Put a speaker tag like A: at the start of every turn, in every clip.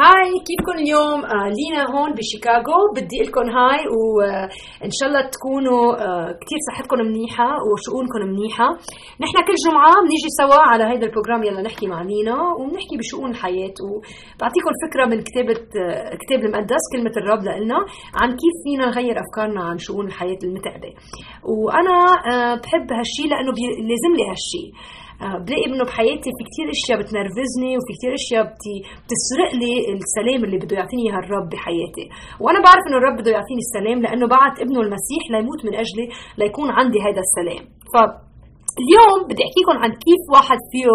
A: Hi كيفكم اليوم؟ آه لينا هون بشيكاغو. بدي لكم Hi وإن آه، شاء الله تكونوا آه كثير صحتكم منيحة وشؤونكم منيحة. نحن كل جمعة بنيجي سوا على هذا ال program يلا نحكي مع لينا وبنحكي بشؤون الحياة وبعطيكم فكرة من كتابة آه كتاب المقدس كلمة الرب لنا عن كيف فينا نغير أفكارنا عن شؤون الحياة المتعبة. وأنا آه بحب هالشيء لأنه لازم لي هالشيء آه، بلاقي إنه بحياتي في كثير أشياء بتنرفزني وفي كثير أشياء بتسرق لي السلام اللي بده يعطيني اياه الرب بحياتي. وأنا بعرف إنه الرب بده يعطيني السلام لأنه بعت ابنه المسيح ليموت من أجلي ليكون عندي هذا السلام. ف اليوم بدي أحكيكم عن كيف واحد فيه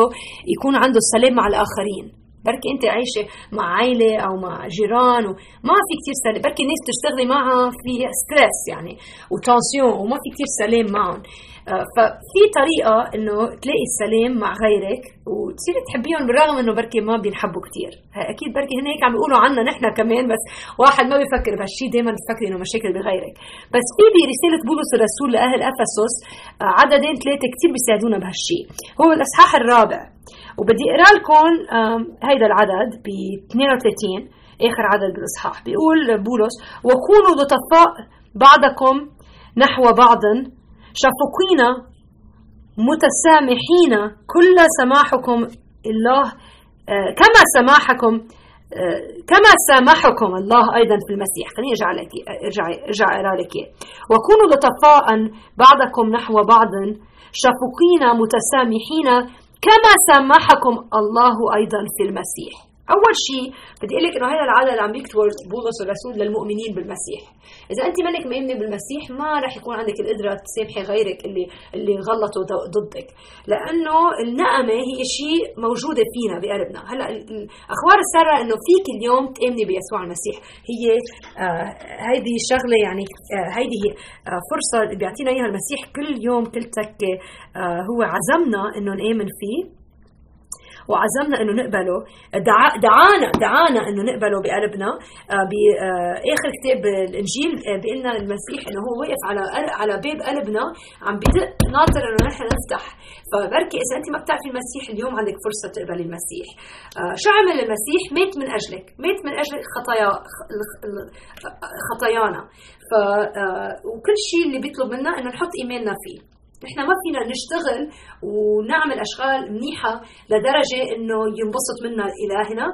A: يكون عنده السلام مع الآخرين. بركي أنت عايشة مع عائلة أو مع جيران وما في كثير سلام بركي الناس تشتغلي معها في stress يعني و tension وما في كثير سلام معهم. ففي طريقة إنه تلاقي السلام مع غيرك وتصيري تحبيهم بالرغم إنه بركي ما بينحبوا كثير أكيد بركي هن هيك عم بيقولوا عنا نحن كمان بس واحد ما بيفكر بهالشيء دائما بفكر إنه مشاكل بغيرك. بس في برسالة بولس الرسول لأهل أفسس آه، عددين ثلاثة كثير بيساعدونا بهالشيء هو الأصحاح الرابع. وبدي أقرأ لكم هيدا العدد ب 32 آخر عدد بالاصحاح بيقول بولس وكونوا لطفاء بعضكم نحو بعض شفقين متسامحين كل سماحكم الله آه، كما سماحكم آه، كما سامحكم الله أيضا في المسيح. خليني أرجع لك أرجع أرجع اقرا لك. وكونوا لطفاء بعضكم نحو بعض شفقين متسامحين كما سامحكم الله أيضا في المسيح. أول شيء بدي أقول لك إنه هذا العدد عم بيكتبه بولس الرسول للمؤمنين بالمسيح. إذا أنت منك مؤمنه بالمسيح ما رح يكون عندك القدرة تسامحي غيرك اللي اللي غلطوا ضدك. لأنه النقمه هي شيء موجودة فينا بقلبنا. هلأ الاخبار الساره إنه فيك اليوم تآمني بيسوع المسيح. هي آه هيدي شغلة يعني آه هيدي هي آه فرصة بيعطينا إياها المسيح كل يوم كل تكة آه هو عزمنا إنه نآمن فيه. وعزمنا إنه نقبله. دعانا دعانا إنه نقبله بقلبنا آه، باخر آه، كتاب الإنجيل آه، بيقول المسيح إنه هو وقف على على باب قلبنا عم بدق ناطر إنه نحن نفتح. فبركي إذا أنت ما بتعرفي المسيح اليوم عندك فرصة تقبلي المسيح. شو عمل المسيح؟ مات من أجلك مات من أجل خطايا خطايانا. ف وكل شيء اللي بيطلب منا إنه نحط إيماننا فيه. نحن ما فينا نشتغل ونعمل أشغال منيحة لدرجة إنه ينبسط منا إلهنا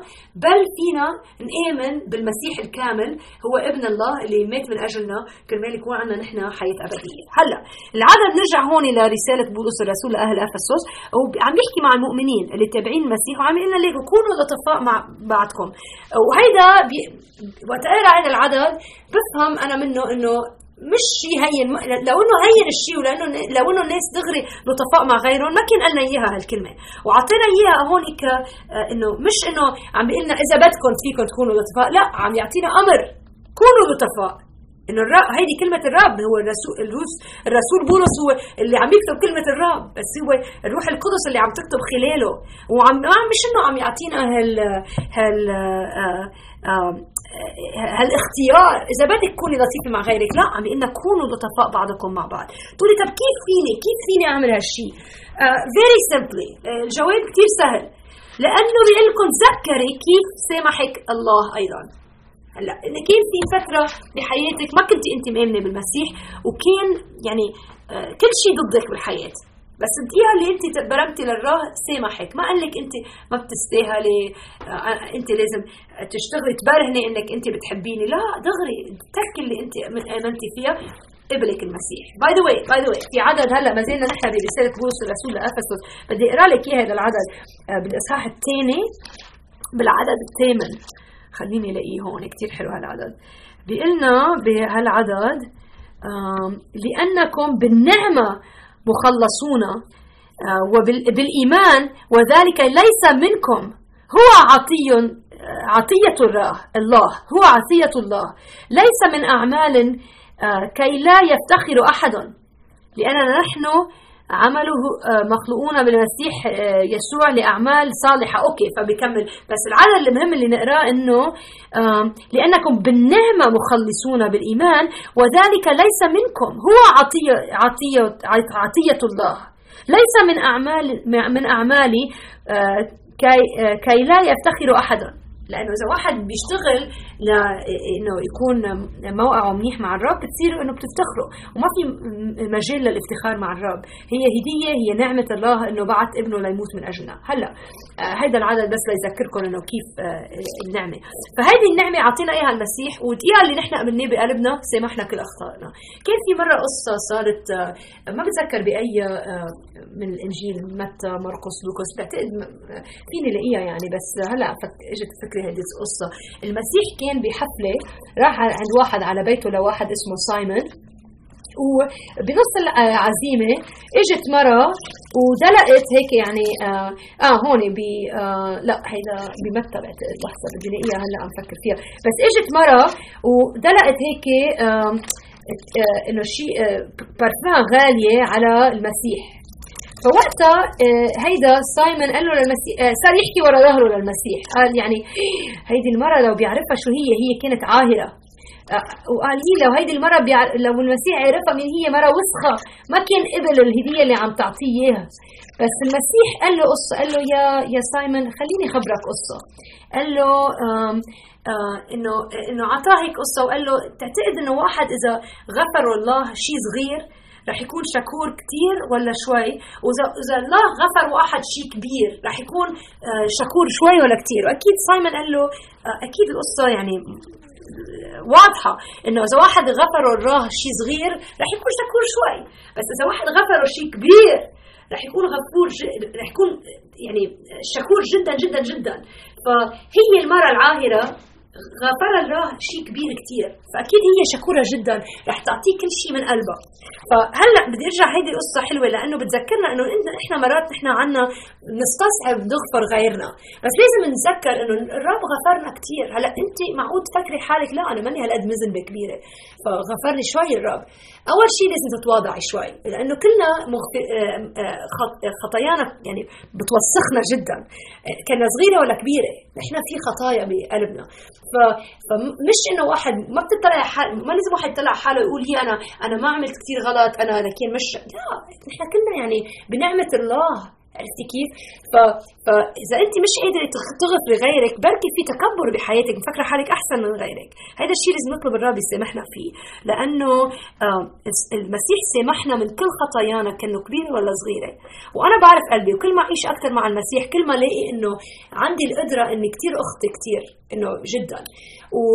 A: بل فينا نآمن بالمسيح الكامل هو ابن الله اللي مات من أجلنا كرمال يكون عندنا نحن حياة أبدية. هلأ العدد نرجع هون لرساله بولس الرسول لأهل أفسس وعم يحكي مع المؤمنين اللي تابعين المسيح وعم يقول لنا كونوا لطفاء مع بعضكم. وهيدا بي... وقت اقرا هذا العدد بفهم أنا منه إنه مش شيء هين لو إنه هين الشيء ولأنه لو إنه الناس دغري لطفاء مع غيرهم ما كان قالنا إياها هالكلمة. وعطينا إياها هون آه، إنه مش إنه عم بيقول لنا إذا بدكم فيكم تكونوا لطفاء لا عم يعطينا أمر كونوا لطفاء إنه الرب هيدي كلمة الرب هو الرسول الرسول بولس هو اللي عم يكتب كلمة الرب بس هو الروح القدس اللي عم تكتب خلاله. وعم مش إنه عم يعطينا هال هال آه، آه، هالاختيار إذا بدك تكوني لطيفة مع غيرك لا عم بيقول كونوا لطفاء بعضكم مع بعض. تقولي طب كيف فيني؟ كيف فيني أعمل هالشيء فيري uh, سمبلي uh, الجواب كثير سهل. لأنه بيقول لكم تذكري كيف سامحك الله أيضا. هلأ كان في فترة بحياتك ما كنت أنت مؤمنة بالمسيح؟ وكان يعني uh, كل شيء ضدك بالحياة. بس الدقيقة اللي انت برمتي للراه سامحك. ما قال لك انت ما بتستاهلي آه، انت لازم تشتغلي تبرهني انك انت بتحبيني. لا دغري التركه اللي انت امنتي فيها قبلك المسيح. by the way by the way في عدد هلا ما زلنا نحن برسالة بولس الرسول لافسس بدي أقرأ لك اياه هذا العدد آه، بالإصحاح الثاني بالعدد الثامن. خليني ألاقيه هون كثير حلو هالعدد. بيقلنا بهالعدد لأنكم بالنعمة مخلصون آه، وبالإيمان وذلك ليس منكم. هو عطي آه، عطية الله هو عطية الله. ليس من أعمال آه، كي لا يفتخر أحد. لأننا نحن عمله مخلوقون بالمسيح يسوع لأعمال صالحة. أوكي فبكمل بس العدد المهم اللي نقراه إنه لأنكم بالنعمة مخلصون بالإيمان وذلك ليس منكم. هو عطية عطية عطية الله. ليس من أعمال من أعمالي كي كي لا يفتخر أحد لأنه إذا واحد بيشتغل لأنه يكون موقعه منيح مع الرب بتصير إنه بتفتخروا وما في مجال للافتخار مع الرب. هي هدية هي نعمة الله إنه بعث ابنه ليموت من أجلنا. هلأ هيدا العدد بس ليذكركم إنه كيف النعمة. فهيدي النعمة أعطينا إياها المسيح ودقيقة اللي نحن قبلناه بقلبنا سامحنا كل أخطائنا. كان في مرة قصة صارت ما بتذكر بأي من الإنجيل متى مرقس لوكاس بعتقد فيني لاقيها يعني بس هلأ إجت فكري هذه القصة. المسيح كان بحفلة راح عند واحد على بيته لواحد اسمه سايمون. وبنص العزيمة إجت مرة ودلقت هيك يعني آه, آه هون ب آه لا هيدا بمتى بعتقد لحظة بدي الاقيها هلا عم فكر فيها. بس إجت مرة ودلقت هيك آه آه إنه شيء آه بارفان غالية على المسيح. فوقتها آه، هيدا سايمون قال له للمسيح آه، صار يحكي ورا ظهره للمسيح. قال يعني هيدي المرة لو بيعرفها شو هي هي كانت عاهرة. آه، وقال هي لو هيدي بيعرف لو المسيح عرفها من هي مرة وسخة. ما كان قبل الهدية اللي عم تعطيه إياها. بس المسيح قال له قصة قال له يا يا سايمون خليني خبرك قصة. قال له آم إنه إنه اعطاه هيك قصة وقال له تعتقد إنه واحد إذا غفر الله شيء صغير رح يكون شكور كتير ولا شوي؟ واذا إذا الله غفر واحد شيء كبير رح يكون آه شكور شوي ولا كتير؟ وأكيد سايمون قال له آه أكيد القصة يعني واضحة إنه إذا واحد غفر الله شيء صغير رح يكون شكور شوي. بس إذا واحد غفره شيء كبير رح يكون غفور رح يكون يعني شكور جدا جدا جدا. فهي المرأة العاهرة غفر الله شيء كبير كتير. فأكيد هي شكورة جدا. رح تعطيه كل شيء من قلبها فهلأ بدي أرجع هيدي القصة حلوة لأنه بتذكرنا إنه إحنا مرات نحن عنا نستصعب نغفر غيرنا. بس لازم نتذكر إنه الرب غفرنا كثير هلأ أنت معقول تفكري حالك؟ لا أنا ماني هالقد مذنبه كبيره فغفر لي شوي الرب. أول شيء لازم تتواضعي شوي لأنه كلنا مغف... خطايانا يعني بتوسخنا جدا. كنا صغيرة ولا كبيرة نحن في خطايا بقلبنا. فمش إنه واحد ما بتطلع حال ما لازم واحد يطلع حاله يقول هي أنا أنا ما عملت كثير غلط أنا لكن مش لا نحن كلنا يعني بنعمة الله. عرفتي كيف؟ ف... فاذا انت مش قادرة تغفري غيرك بركي في تكبر بحياتك مفكرة حالك أحسن من غيرك، هذا الشيء لازم نطلب الرب يسامحنا فيه، لأنه المسيح سامحنا من كل خطايانا كانه كبيرة ولا صغيرة، وأنا بعرف قلبي وكل ما أعيش أكثر مع المسيح كل ما ألاقي إنه عندي القدرة إني كثير أخطي كثير إنه جدا. و...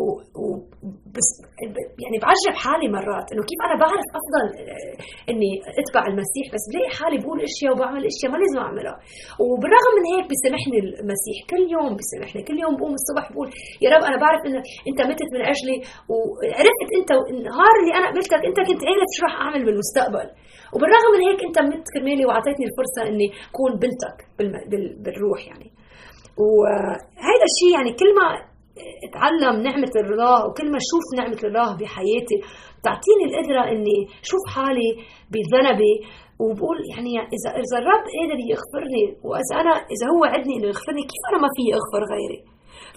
A: و... و... بس يعني بعجب حالي مرات إنه كيف أنا بعرف أفضل آه، إني أتبع المسيح بس بلاقي حالي بقول إشياء وبعمل إشياء ما لازم أعملها. وبالرغم من هيك بيسامحني المسيح كل يوم بيسامحني كل يوم بقوم الصبح بقول يا رب أنا بعرف إنه أنت متت من أجلي وعرفت أنت النهار اللي أنا قبلتك أنت كنت عارف شو راح أعمل بالمستقبل. وبالرغم من هيك أنت مت كرمالي وأعطيتني الفرصة إني أكون بنتك بالروح يعني. وهذا الشيء يعني كل ما اتعلم نعمة الله وكل ما أشوف نعمة الله بحياتي تعطيني القدرة إني أشوف حالي بذنبي وبقول يعني اذا إذا الرب قادر يغفرني وإذا أنا إذا هو عدني إنه يغفرني كيف أنا ما في أغفر غيري.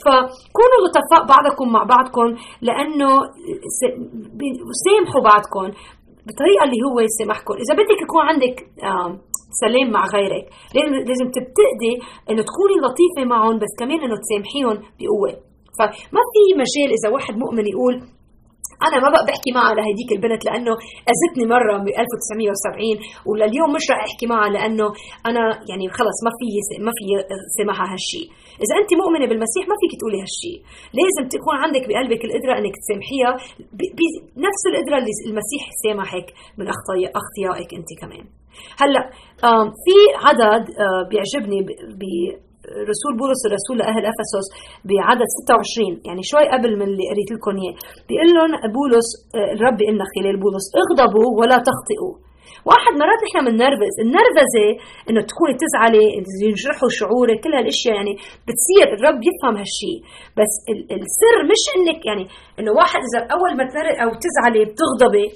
A: فكونوا لطفاء بعضكم مع بعضكم لأنه سامحوا بعضكم بالطريقة اللي هو يسامحكم. إذا بدك يكون عندك سلام مع غيرك لازم تبتدي إنه تكوني لطيفة معهم بس كمان إنه تسامحيهم بقوة. فما في مجال إذا واحد مؤمن يقول أنا ما بقى بحكي معها لهديك البنت لأنه أذتني مرة ب 1970 ولليوم مش رح أحكي معها لأنه أنا يعني خلص ما في ما في سماحها هالشيء إذا أنت مؤمنة بالمسيح ما فيك تقولي هالشيء لازم تكون عندك بقلبك القدرة إنك تسامحيها. بنفس القدرة اللي المسيح سامحك من اخطائك أنت كمان. هلأ في عدد آه، بيعجبني رسول بولس الرسول لاهل أفسس بعدد 26 يعني شوي قبل من اللي قريت لكم إياه. بيقول لهم بولس الرب بيقول لنا خلال بولس اغضبوا ولا تخطئوا. واحد مرات نحن بننرفز النرفزة إنه تكوني تزعلي ينجرحوا شعورك كل هالأشياء يعني بتصير الرب يفهم هالشيء بس السر مش إنك يعني إنه واحد إذا أول ما أو تزعلي بتغضبي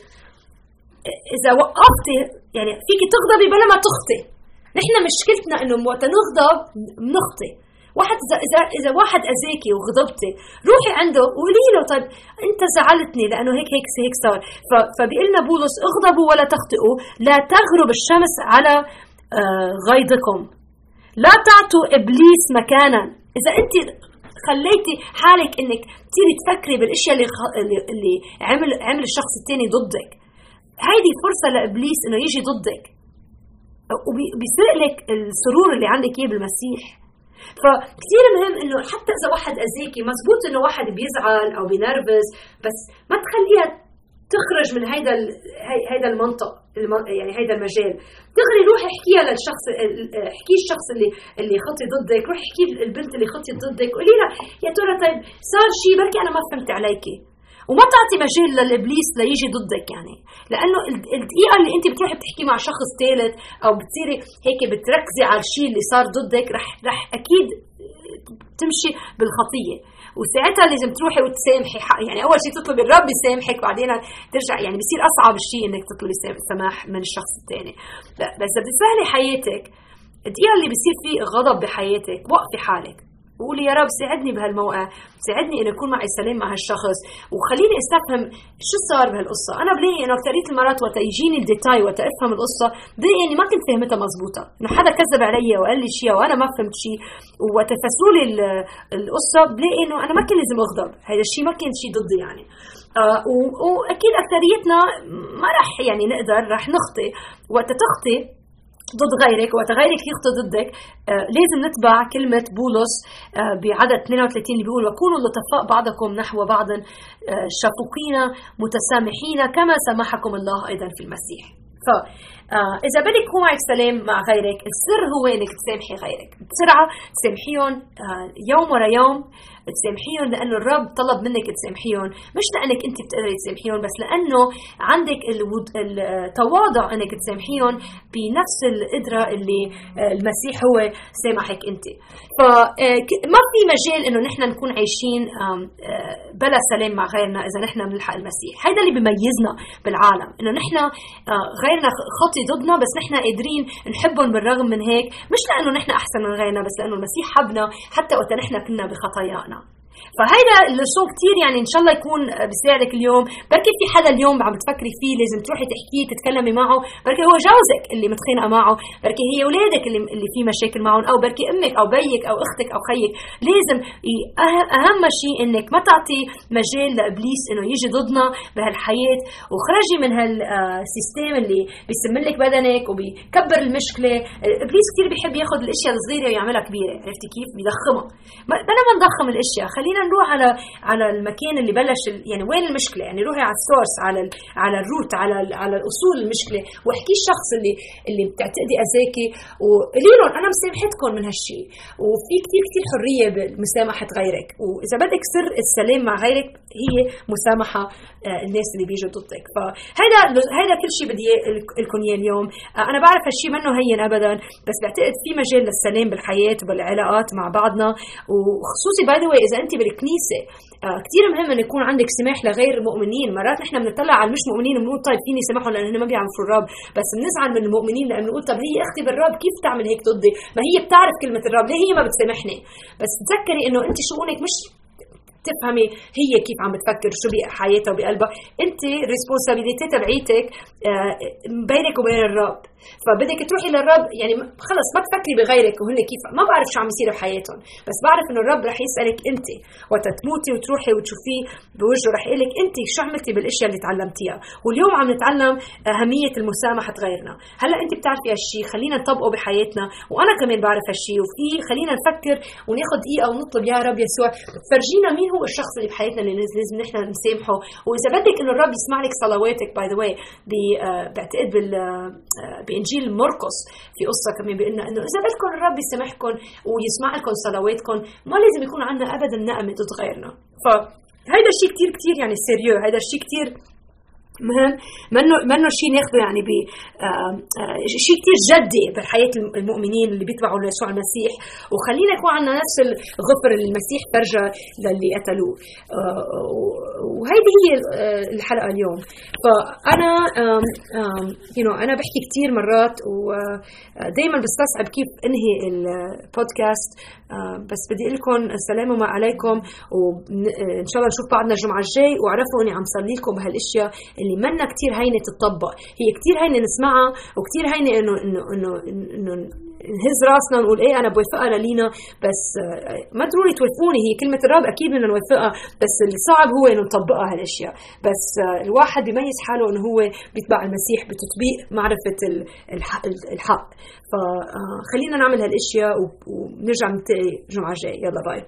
A: إذا وقفتي يعني فيك تغضبي بلا ما تخطي نحن مشكلتنا إنه وقت نغضب بنخطي واحد اذا اذا واحد أذاكي وغضبتي روحي عنده وقولي له طيب أنت زعلتني لأنه هيك هيك هيك صار. فبيقول لنا بولس اغضبوا ولا تخطئوا لا تغرب الشمس على آه، غيظكم. لا تعطوا إبليس مكانا. إذا أنت خليتي حالك إنك تصيري تفكري بالأشياء اللي اللي عمل عمل الشخص الثاني ضدك. هيدي فرصة لإبليس إنه يجي ضدك. وبيسرق لك السرور اللي عندك إياه بالمسيح. فكثير مهم إنه حتى إذا واحد اذيكي مزبوط إنه واحد بيزعل أو بينرفز بس ما تخليها تخرج من هيدا هيدا المنطق يعني هيدا المجال. دغري روح احكيها للشخص احكي الشخص اللي اللي خطي ضدك روح احكي البنت اللي خطي ضدك قولي لها يا ترى طيب صار شيء بركي أنا ما فهمت عليكي. وما تعطي مجال للإبليس ليجي ضدك يعني. لأنه الدقيقة اللي أنت بتروحي بتحكي مع شخص ثالث أو بتصيري هيك بتركزي على الشيء اللي صار ضدك رح رح أكيد تمشي بالخطية. وساعتها لازم تروحي وتسامحي يعني أول شيء تطلبي الرب يسامحك بعدين ترجع يعني بصير أصعب الشيء إنك تطلبي سماح من الشخص الثاني. بس اذا بتسهلي حياتك. الدقيقة اللي بصير فيه غضب بحياتك وقفي حالك. وقولي يا رب ساعدني بهالموقع. ساعدني انه يكون معي سلام مع هالشخص. وخليني أستفهم شو صار بهالقصة. أنا بلاقي إنه اكثرية المرات وقت يجيني الديتاي وقت أفهم القصة بلاقي إني ما كنت فهمتها مزبوطه إنه حدا كذب علي وقال لي شيء وأنا ما فهمت شيء. وقت فسروا لي القصة بلاقي إنه أنا ما كان لازم أغضب. هذا الشيء ما كان شيء ضدي يعني. آه وأكيد أكثريتنا ما راح يعني نقدر راح نخطي وقت تخطي ضد غيرك وقت غيرك يخطي ضدك آه لازم نتبع كلمة بولس آه بعدد 32 اللي بيقول وكونوا لطفاء بعضكم نحو بعض آه شفوقين متسامحين كما سامحكم الله أيضا في المسيح. آه إذا بدك يكون معك سلام مع غيرك السر هو إنك تسامحي غيرك. بسرعة تسامحيهم آه يوم ورا يوم تسامحيهم لأنه الرب طلب منك تسامحيهم. مش لأنك أنت بتقدري تسامحيهم بس لأنه عندك التواضع إنك تسامحيهم بنفس القدرة اللي آه، المسيح هو سامحك أنت. فما آه، في مجال إنه نحن نكون عايشين آه، بلا سلام مع غيرنا إذا نحن بنلحق المسيح. هذا اللي بيميزنا بالعالم إنه نحن غيرنا خطي ضدنا بس نحن قادرين نحبهم بالرغم من هيك. مش لأنه نحن أحسن من غيرنا بس لأنه المسيح حبنا حتى وقت نحن كنا بخطايانا. فهيدا اللسون كثير يعني إن شاء الله يكون بيساعدك اليوم بركي في حدا اليوم عم بتفكري فيه لازم تروحي تحكيه تتكلمي معه. بركي هو جوزك اللي متخانقة معه. بركي هي أولادك اللي اللي في مشاكل معهم. أو بركي أمك أو بيك أو أختك أو خيك. لازم أهم شيء إنك ما تعطي مجال لإبليس إنه يجي ضدنا بهالحياة. وخرجي من هال system اللي بيسم لك بدنك وبيكبر المشكلة. إبليس كثير بيحب ياخذ الأشياء الصغيرة ويعملها كبيرة. عرفتي كيف؟ بيضخمها. بدنا ما نضخم الأشياء. خلينا نروح على على المكان اللي بلش يعني وين المشكلة؟ يعني روحي على ال source على ال على ال root على ال على الأصول المشكلة واحكي الشخص اللي اللي بتعتقدي أذاكي. وقولي لهم أنا مسامحتكم من هالشيء وفي كثير كثير حرية بمسامحة غيرك. وإذا بدك سر السلام مع غيرك هي مسامحة آه، الناس اللي بيجوا ضدك. فهذا هذا كل شيء بدي لكم إياه اليوم. آه، أنا بعرف هالشيء منه هين ابدا بس بعتقد في مجال للسلام بالحياة وبالعلاقات مع بعضنا. وخصوصي باي ذا إذا انت بالكنيسة آه كثير مهم إنه يكون عندك سماح لغير المؤمنين. مرات نحن بنطلع على المش مؤمنين وبنقول طيب فيني سماحهم لأنه ما بيعرفوا الرب. بس بنزعل من المؤمنين لأنه بنقول طب هي أختي بالرب؟ كيف تعمل هيك ضدي؟ ما هي بتعرف كلمة الرب ليه هي ما بتسامحني؟ بس تذكري إنه انت شؤونك مش تفهمي هي كيف عم بتفكر شو بحياتها وبقلبها. انت الريسبونسابيلتي تبعيتك آه، بينك وبين الرب. فبدك تروحي للرب يعني خلص ما تفكري بغيرك وهن كيف ما بعرف شو عم يصير بحياتهم. بس بعرف إنه الرب رح يسألك أنت وقت تموتي وتروحي وتشوفيه بوجهه رح يقول لك أنت شو عملتي بالأشياء اللي تعلمتيها. واليوم عم نتعلم أهمية المسامحة غيرنا هلأ أنت بتعرفي هالشيء خلينا نطبقه بحياتنا. وأنا كمان بعرف هالشيء وفي خلينا نفكر وناخذ دقيقة ونطلب يا رب يسوع فرجينا مين هو الشخص اللي بحياتنا اللي لازم نحن نسامحه. وإذا بدك انه الرب يسمع لك صلواتك by the way بعتقد بال بإنجيل مرقس في قصة كمان بيقول إنه إذا بدكم الرب يسامحكم ويسمع لكم صلواتكم ما لازم يكون عندنا ابدا نقمه ضد غيرنا. فهيدا الشيء كثير كثير يعني serious هيدا الشيء كثير مهم. منه منه شيء ناخذه يعني ب شيء كثير جدي بحياه المؤمنين اللي بيتبعوا ليسوع المسيح. وخلينا يكون عندنا نفس الغفر اللي المسيح فرجى للي قتلوه. وهيدي هي الحلقة اليوم. فأنا you know أنا بحكي كثير مرات ودائما بستصعب كيف انهي البودكاست. بس بدي أقول لكم السلام عليكم وإن شاء الله نشوف بعضنا الجمعة الجاي واعرفوا اني عم صلي لكم بهالأشياء اللي منا كتير هينة تطبق. هي كتير هينة نسمعها وكتير هينة انه انه انه إنه نهز راسنا ونقول إيه أنا بوافقها للينا. بس آه، ما ضروري توافقوني. هي كلمة الرب أكيد بدنا نوافقها بس الصعب هو إنه نطبقها هالأشياء. بس آه، الواحد بيميز حاله إنه هو بيتبع المسيح بتطبيق معرفة الحق. فخلينا نعمل هالأشياء ونرجع نلتقي الجمعه الجايه يلا باي.